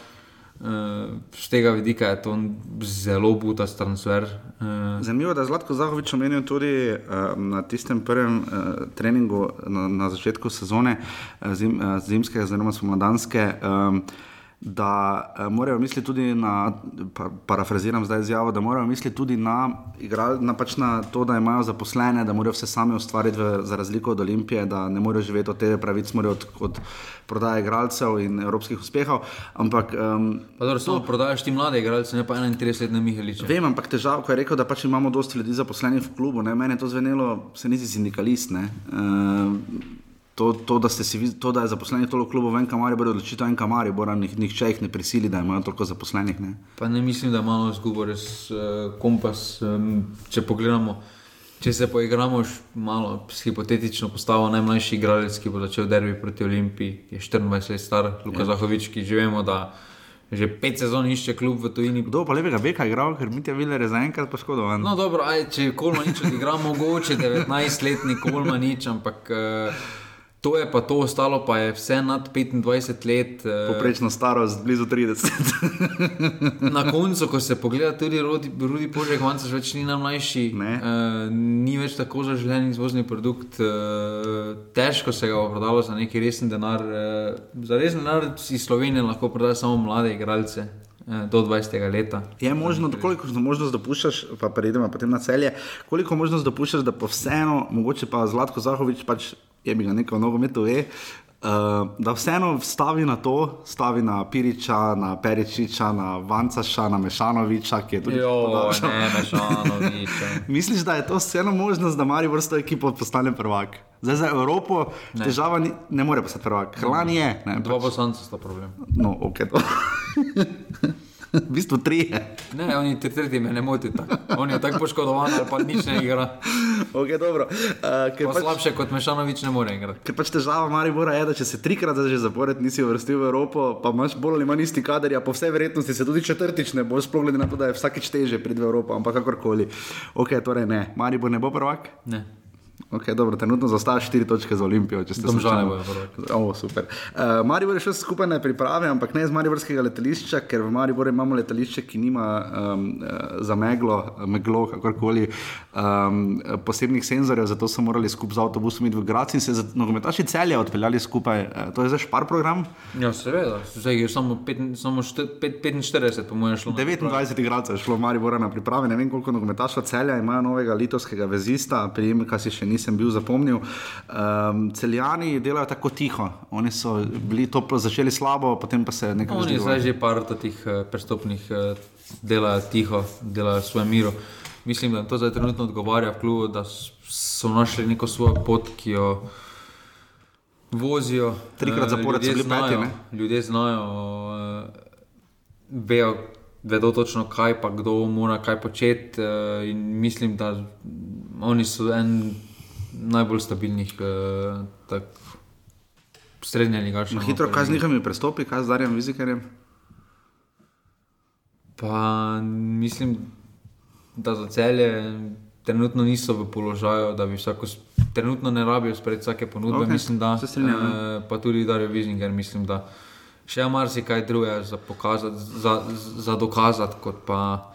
Z tega vidika je to zelo butast transfer. Uh, Zanimivo je, da je Zlatko Zahovič omenil tudi uh, na tistem prvem treningu na, začetku sezone zim, zimske, oziroma spomladanske. Da uh, morajo misliti tudi na, pa, parafraziram zdaj izjavo, da morajo misliti tudi na, igral, na, pač na to, da imajo zaposlene, da morajo vse sami ustvariti, v, za razliko od Olimpije, da ne morejo živeti od te pravice, morajo od, od prodaje igralcev in evropskih uspehov. Ampak um, pa dobro, samo prodajaš ti mlade igralce, ne pa 31-letne Miheliče. Vem, ampak težava, ko je rekel, da pač imamo dosti ljudi zaposlenih v klubu. Ne? Meni je to zvenelo, se nisi sindikalist. Ne? Uh, to, to, da si, to, da je zaposlenih toliko klubov v enem kamari, bo odločitev en kamari, bo nih, nihče jih ne prisili, da imajo toliko zaposlenih. Ne? Pa ne mislim, da je malo izgubo res uh, kompas. Če pogledamo, če se poigramo malo s hipotetično postavo, najmlajši igralec, ki bo začel derbi proti Olimpiji, je 24 let star, Luka ja. Zahovič, ki že vemo, da že pet sezon išče klub v tujini. Kdo pa lepega beka igral, ker mi je Viler je zaenkrat poškodovan. No, dobro, aj, če Kolmanič odigra, mogoče 19-letni Kolmanič, ampak uh, to je pa to, ostalo pa je vse nad 25 let. Uh, Poprečna starost blizu 30. Na koncu, ko se pogleda, tudi Rudi, Rudi Požek, Vancaš več ni najmlajši, Ne. uh, ni več tako zaželen izvozni produkt, uh, težko se ga bo prodalo za neki resen denar. Uh, za resen denar iz Slovenije lahko prodajo samo mlade igralce uh, do 20 leta. Je možno, koliko možnost dopuščaš, pa preidemo potem na celje, koliko možnost dopuščaš, da pa vseeno, mogoče pa Zlatko Zahovič, pač je bi ga nekaj v nogometu ve. Uh, da vseeno stavi na to, stavi na Piriča, na Peričiča, na Vancaša, na Mešanoviča, ki je tudi mešanovič. Misliš, da je to vseeno možnost, da Mari vrsto ekipo postane prvak? Zdaj za Evropo ne. težava ni, ne more postati prvak. Hrlani je. Ne, Dva poslanca sta problem. no, ok. V bistvu tri. Ne, oni te tretji me ne moti tako. On je tako poškodovan ali pa nič ne igra. Okay, dobro. uh, Pa pač, slabše kot Mešanovič ne more igrati. ker pač težava Maribora je, da če se trikrat že zapored nisi uvrstil v Evropo, pa imaš bolj ali manj isti kader, ja, po vsej verjetnosti se tudi četrtič ne boš, sploh glede na to, da je vsakič teže priti v Evropo, ampak kakorkoli. Ok, torej ne, Maribor ne bo prvak. Ne. Okay, dobro, trenutno zaostaja 4 točke za Olimpijo, če ste prvaki. Oh, super. Uh, Maribor je šel skupaj na priprave, ampak ne iz Mariborskega letališča, ker v Mariboru imamo letališče, ki nima um, za meglo, meglo kakorkoli, um, posebnih senzorjev, zato so morali skupaj z avtobusom iti v Grac in se za nogometaši celja odpeljali skupaj. Uh, to je zdaj špar program. Ja, seveda, zdaj je samo, pet, samo št, pet, 45, po mojem, šlo. na 29 igralcev je šlo v Maribora na priprave, ne vem koliko nogometašov celja imajo novega litovskega vezista, prijemka si še nisem bil zapomnil. Um, celjani delajo tako tiho, oni so bili to začeli slabo, potem pa se nekaj Oni zdaj že par teh eh, prestopnih eh, delajo tiho, delajo svoje miro. Mislim, da to zdaj trenutno odgovarja v klubu, da so našli neko svojo pot, ki jo vozijo. Trikrat Eh, zapored so bili peti, ne? Ljudje znajo, vejo, vedo točno, kaj pa kdo mora kaj početi. In mislim, da oni so en najbolj stabilnih, eh, tak, srednje ligašov. Na hitro, kaj z njihovimi prestopi, kaj z Darjem Vizikerjem? Pa mislim, da za celje trenutno niso v položaju, da bi vsako, trenutno ne rabijo sprejeti vsake ponudbe. Okay, mislim, da, se strinjam, ja. eh, pa tudi Darijo Vizinger, mislim, da še marsikaj drugega za, pokazati, za, za dokazati, kot pa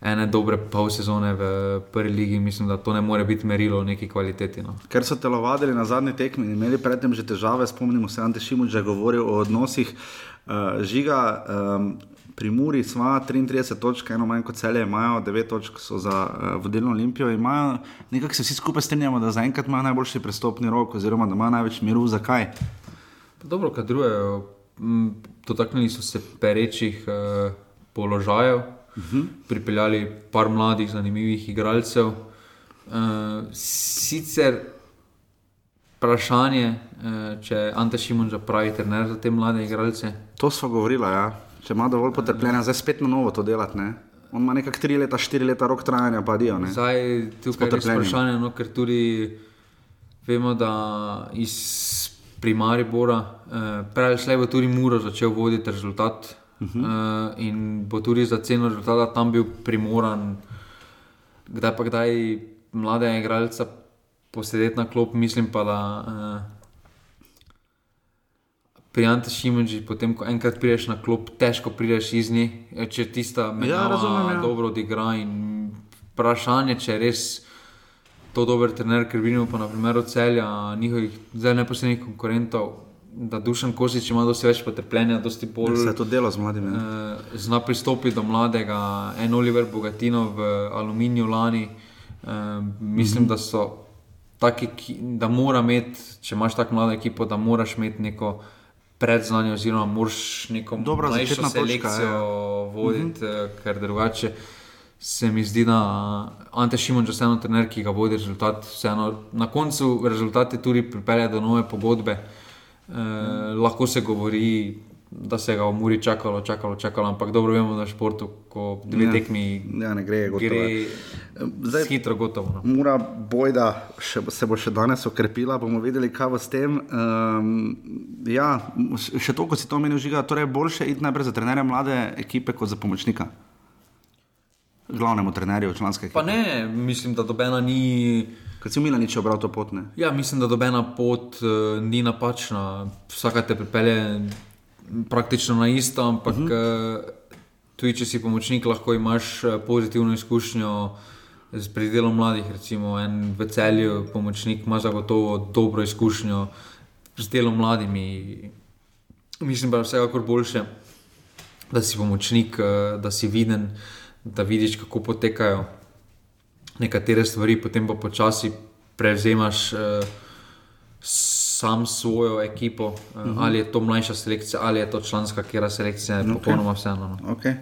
ene dobre pol sezone v prvi ligi. Mislim, da to ne more biti merilo neki kvaliteti. No. Ker so telovadili na zadnji tekmi in imeli predtem že težave, spomnimo se, Ante Šimuč je govoril o odnosih uh, žiga. Um, Pri Muri smo 33 točk, eno manj kot celje, imajo 9 točk so za uh, vodilno Olimpijo. Imajo, nekako se vsi skupaj strinjamo, da zaenkrat imajo najboljši prestopni rok, oziroma da imajo največ miru. Zakaj? Pa Dobro, kadrujejo. Dotaknili so se perečih eh, položajev, uh -huh. pripeljali par mladih, zanimivih igralcev. Eh, sicer vprašanje, eh, če Ante Šimunča pravi trener za te mlade igralce. To smo govorili, ja. če ima dovolj potrpljenja, zdaj spet na novo to delati. Ne? On ima nekako 3 leta, 4 leta rok trajanja, pa dijo. ne. Zdaj tukaj je potrpljenjem. vprašanje, no, ker tudi vemo, da iz primaribora, eh, prej ali slej bo tudi Muro začel voditi rezultat uh -huh. eh, in bo tudi za ceno rezultata tam bil primoran, kdaj pa kdaj mlade igralce posedeti na klop, mislim pa, da eh, pri Ante Šimunži, potem ko enkrat prideš na klop, težko prideš iz nje, eh, če tista menjava razumem, ja. dobro odigra in vprašanje, če res to dober trener, ker vidimo pa na primeru celja njihovih zdaj neposrednih konkurentov, da Dušan Kosič ima dosti več potrpljenja, dosti bolj Se je to delo z mladimi. ne. eh, zna pristopiti do mladega, en Oliver Bogatino v Aluminiju lani. Eh, mislim, da so taki, ki, da mora imeti, če imaš tako mlado ekipo, da moraš imeti neko predznanje, oziroma moraš neko Dobra mlajšo začetna točka, selekcijo ja. voditi, uh -huh. ker drugače. Se mi zdi, da Ante Šimunč je vseeno trener, ki ga vodi rezultat. Vseeno, na koncu rezultati tudi pripelje do nove pogodbe. E, lahko se govori, da se ga v Muri čakalo, čakalo, čakalo, ampak dobro vemo, v športu, ko dve Ja. tekmi Ja, ne gre, gotovo. gre Zdaj- hitro, gotovo. No. Mura bojda še, se bo še danes okrepila, bomo videli, kaj bo s tem. Um, ja, še to, kot si to omenil, žiga, torej je boljše iti najprej za trenerja mlade ekipe kot za pomočnika. Glavnemu trenerju članske ekipe. Pa ne, mislim, da dobena ni. Kot si Milanič obral to pot, ne? Ja, mislim, da dobena pot uh, ni napačna, vsaka te pripelje praktično na isto, ampak uh -huh. uh, tudi če si pomočnik, lahko imaš eh, pozitivno izkušnjo z pridelom mladih. Recimo en v celju pomočnik ima zagotovo dobro izkušnjo z delom mladimi. Mislim pa, da je vsekakor boljše, da si pomočnik, eh, da si viden, da vidiš, kako potekajo nekatere stvari, potem pa počasi prevzemaš uh, sam svojo ekipo, uh, uh -huh. ali je to mlajša selekcija, ali je to članska, kera selekcija, je okay. popolnoma vseeno. No. Okay.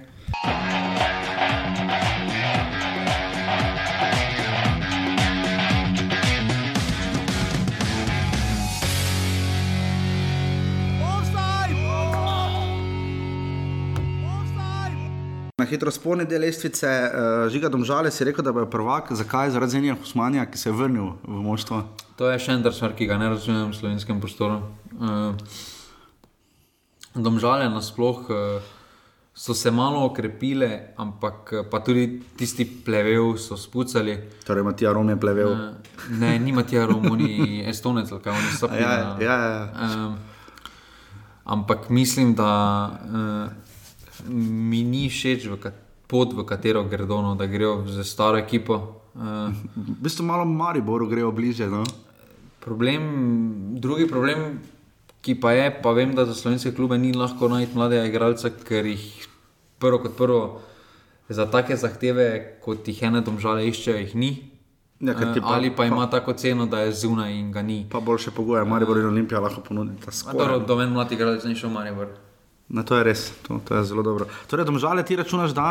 Hitro spolne del lestvice, uh, žiga domžale si rekel, da bo prvak, zakaj? Zaradi Zenija Husmanja, ki se je vrnil v moštvo. To je še en stvar, ki ga ne razumem v slovenskem prostoru. Uh, domžale nasploh uh, so se malo okrepile, ampak pa tudi tisti plevel so spucali. Torej, Matija Rom je plevel. Eh, Ne, nima tja Romuni, Estonec, ali kaj oni so ja, ja, ja. Um, ampak mislim, da uh, mi ni všeč v pot, v katero gredo, no, da grejo za staro ekipo. Uh, V bistvu malo Mariboru grejo bliže. No? problem, drugi problem, ki pa je, pa vem, da za slovenske klube ni lahko najti mladega igralca, ker jih prvo kot prvo za take zahteve, kot jih ene domžale iščejo, jih ni. Ja, Eh, ali pa ima tako ceno, da je zunaj in ga ni. Pa boljše pogoje, Maribor in Olimpija lahko ponudita A skoraj. Dobro, do meni mladi igralec ni šel Maribor. No, to je res, to, to je zelo dobro. Torej, domžale ti računaš, da?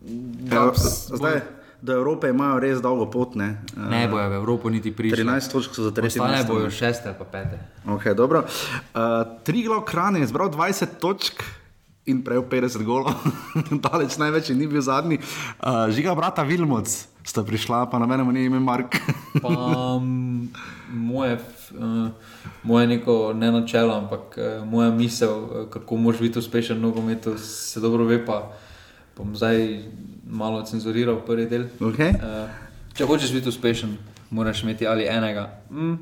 Da, Ja, s- zdaj, do Evrope imajo res dolgo pot. Ne, Eh, Ne bojo v Evropo niti prišli. 13 točk so za tretje Ostale mesto. bojo šeste ali pa pete. Okay, dobro. uh, Triglav Kran je zbral 20 točk in prejel 50 golov, daleč največ in ni bil zadnji. Uh, žiga brata Vilmoc sta prišla, pa na mene ni ime Mark. Pa um, moje, uh, moje neko ne načelo, ampak uh, moja misel, uh, kako moraš biti uspešen v nogometu, se dobro ve. Pa bom zdaj malo cenzuriral prvi del. okay. Uh, če hočeš biti uspešen, moraš imeti ali enega, mm,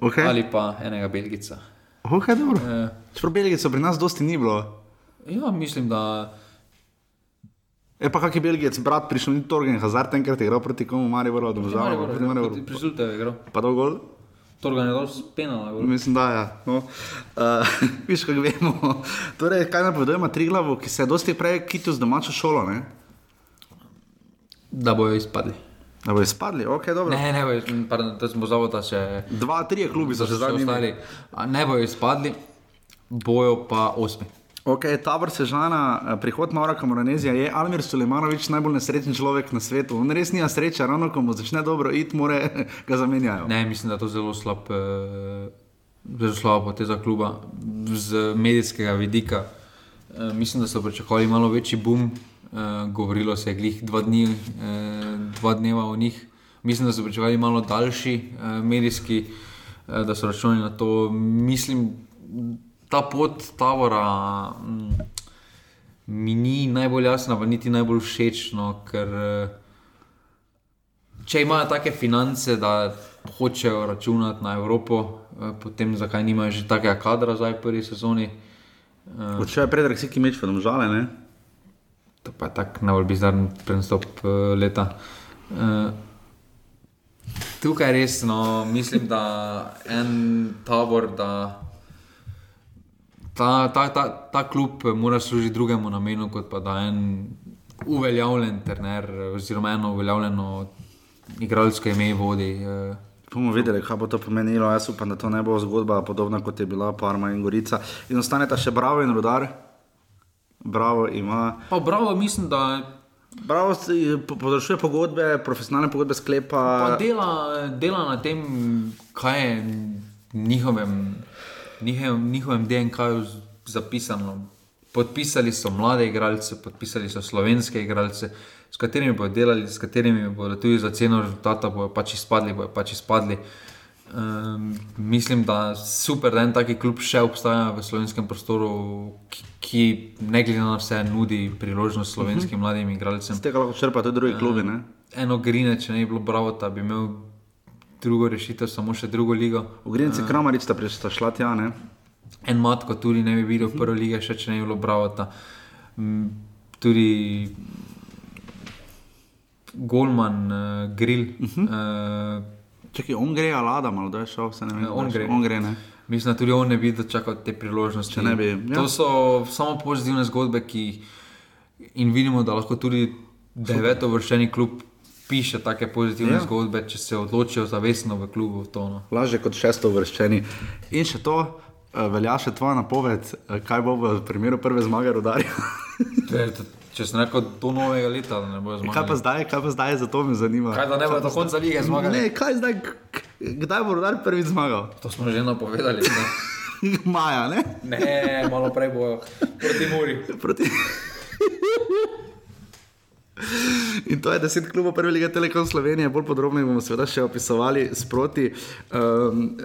Okay. ali pa enega Belgica. Okay, dobro. Uh, Čeprav Belgijev pri nas dosti ni bilo. ja, mislim, da Je pa kak je Belgijec, brat prišel in Torgen Hazard, enkrat je igral proti komu Mariboru, da mu žal. proti Mariboru. Pri rezultatu je igral. Pa dol gol? To ga je dal spenala. Mislim, da je. Ja. No. Uh, Viš, kako vemo. Torej, kaj napovedujemo Triglavu, ki se je dosti prej kitil z domačo šolo, ne? Da bojo izpadli. Da bo izpadli, ok, dobro. Ne, ne bojo, pardon, to smo zavod, da še. Dva, tri klubi so še zadnji. Ne bojo izpadli, bojo pa osmi. Ok, tabor Sežana, eh, prihod Maura Kamoranezija je Almir Sulejmanovič najbolj nesrečen človek na svetu. On res nima sreče, ravno ko mu začne dobro iti, more ga zamenjajo. Ne, mislim, da je to zelo slab, eh, zelo slaba poteza kluba z medijskega vidika. Eh, mislim, da so pričakovali malo večji boom, eh, govorilo se je glih dva, dni, eh, dva dneva o njih. Mislim, da so pričakovali malo daljši eh, medijski, eh, da so računali na to. Mislim, ta pot Tavora mm, mi ni najbolj jasna, pa niti najbolj všečno, ker. Eh, če imajo take finance, da hočejo računati na Evropo, eh, potem zakaj nimajo že takega kadra zdaj v prvi sezoni. Odšel je Predrag Siki meč, pa domžale, ne? To pa je tako najbolj bizaren prestop uh, leta. Uh, tukaj res, no, mislim, da en tabor, da ta, ta, ta, ta klub mora služiti drugemu namenu, kot pa da en uveljavljen trener oziroma eno uveljavljeno igralsko ime vodi. Uh, Bomo videli, kaj bo to pomenilo. Jaz upam, da to ne bo zgodba podobna kot je bila Parma in Gorica. In ostaneta še Bravo in Rudar. Bravo ima. Pa bravo, mislim, da Bravo po- podaljšuje pogodbe, profesionalne pogodbe sklepa. pa dela, dela na tem, kaj je njihovem, njihovem, njihovem DNK-ju zapisano. Podpisali so mlade igralce, podpisali so slovenske igralce, s katerimi bodo delali, s katerimi bodo tudi za ceno rezultata bodo pač izpadli. Bodo pač izpadli. Um, mislim, da super, da en taki klub še obstaja v slovenskem prostoru, ki, ki ne glede na vse nudi priložnost slovenskim uh -huh. mladim igralcem. Z tega lahko črpajo tudi drugi klubi. Ne? eno grine, če ne bi bilo bravo, da bi imel drugo rešitev, samo še drugo ligo. Ugrinci Kramarič sta prišla šla tja. Ne? En matko tudi ne bi videl prve lige, še če ne bi bilo bravo. Ta. Mm, Tudi Golman, uh, Grill. Uh -huh. uh, Čakaj, on gre, Alada, malo da je šel, se ne vem. on gre. On gre ne? Mislim, da tudi on ne bi dočakal te priložnosti. Če ne bi, ja. To so samo pozitivne zgodbe, ki in vidimo, da lahko tudi deveto vršeni klub piše take pozitivne Ja. zgodbe, če se odločijo zavestno v klubu. To, no. Lažje kot šesto uvrščeni. In še to, eh, velja še tvoja napoved, eh, kaj bo v primeru prve zmage rodarja. To to, če sem rekel do novega leta, ne bojo kaj pa zdaj, kaj pa zdaj, zato me zanima. Kaj da ne bojo do konca lige zmagali? Ne, kaj zdaj, kdaj bo rodar prvi zmagal? To smo že napovedali. Ne, Maja, ne? ne malo prej bojo proti Muri. Proti... In to je deset klubov prve lige Telekom Slovenije, bolj podrobno bomo seveda še opisovali sproti. Um,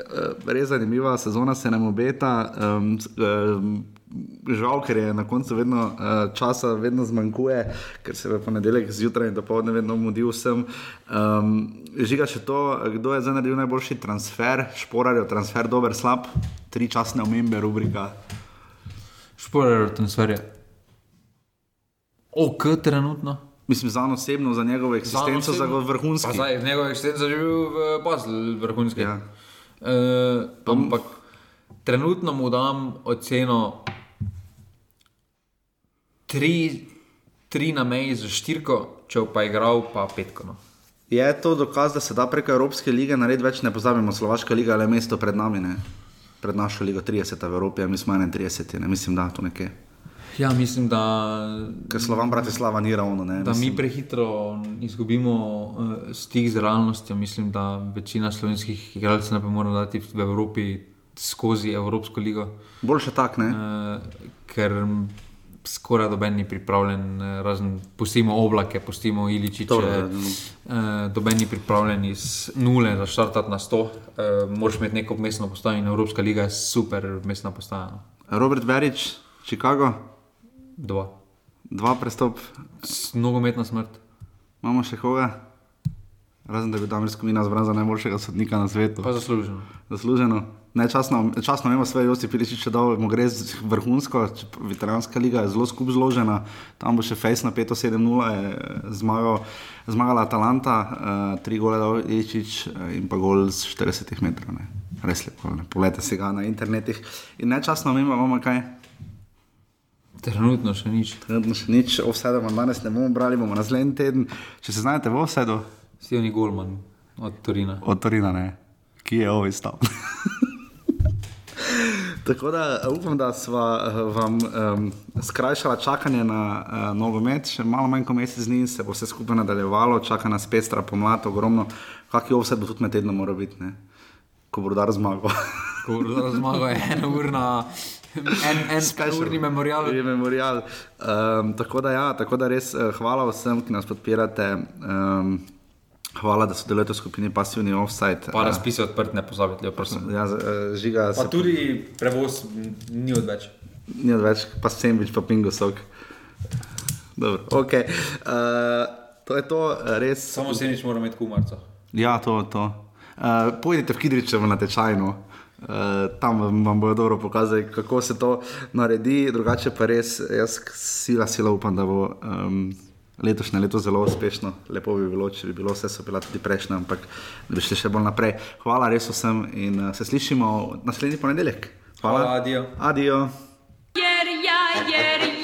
res zanimiva sezona se nam obeta. Um, um, Žal, ker je na koncu vedno uh, časa, vedno zmanjkuje, ker se v ponedeljek zjutraj in dopoledne vedno mudi vsem. Um, žiga še to, kdo je zdaj naredil najboljši transfer, šporarjev, transfer dober, slab, tri časne omembe, rubrika. Transfer je. Ok, trenutno. Mislim, za osebno, za njegovo eksistenco, za vrhunski. Pa zdaj, njegova eksistenca je bil v Baslu, vrhunski. Ja. Uh, ampak trenutno mu dam oceno tri, tri na meji za štirko, če pa je igral, pa petko. No. Je to dokaz, da se da preko Evropske lige narediti več, ne pozabimo, Slovaška liga je mesto pred nami, ne? pred našo ligo 30 v Evropi, mi smo 31, ne mislim, da to nekje. Ja, mislim, da. Ker Slovan Bratislava ni ravno. Ne, da mislim. mi prehitro izgubimo uh, stik z realnostjo. Mislim, da večina slovenskih igralcev ne bi morala dati v Evropi skozi Evropsko ligo. Boljše tak, ne? Uh, ker skoraj doben ni pripravljen, eh, razen pustimo oblake, pustimo iličiče. Uh, doben ni pripravljen iz nule za štartati na sto. Uh, Moraš imeti neko mestno postajo in Evropska liga je super mestna postaja. no. Robert Verič, Chicago, Dva. dva prestop, S- Nogometna smrt. imamo še koga? Razen da bi Damir Skomina zbral za najboljšega sodnika na svetu. Pa zasluženo. Zasluženo. Ne, časno, časno imamo svoje Josip Piličič, da mu gre vrhunsko, veteranska liga je zelo skup zložena, tam bo še Fejs na 5-7-0 je zmagal, zmagala Atalanta, uh, tri gole dal Iličič uh, in pa gol z 40 metrov. Ne. Res lepo, ne. poglejte si ga na internetih. In nečasno imamo kaj. Trenutno še nič. Trenutno še nič, offside bomo danes ne bomo brali, bomo naslednji teden. Če se znajdete v offside, Steveni Golman od Torina. od Torina, ne. ki je ovaj stal. Tako da eh, upam, da sva eh, vam um, skrajšala čakanje na uh, nogomet, še malo manj kot mesec dni se bo vse skupaj nadaljevalo, čaka nas pestra pomlad, ogromno, kakšen offset bo tudi med tednom moral biti, ne? ko bo rodar zmagal. Ko bo zmagal, je ena urna, en, en urni memorial. Je memorial. Um, tako da, ja, tako da res uh, hvala vsem, ki nas podpirate. Um, hvala, da sodelujete v skupini Passivni Offside. Pa razpis je odprt, ne pozabite, prosim. Ja, eh, žiga Pa se tudi prevoz ni odveč. ni odveč, pa sandvič, pa pingo sok. Dobro, ok. Uh, to je to, eh, res. Samo se nič mora imeti kumarca. Ja, to, to. Uh, pojdite v Kidričevo na tečajno. Uh, tam vam, bodo dobro pokazali, kako se to naredi, drugače pa res, jaz sila, sila upam, da bo um, letošnje leto zelo uspešno. Lepo bi bilo, če bi bilo vse, so bila tudi prejšnja, ampak da bi šli še bolj naprej. Hvala res vsem in uh, se slišimo naslednji ponedeljek. Hvala, adijo. Adijo. Jer ja, jer ja, ja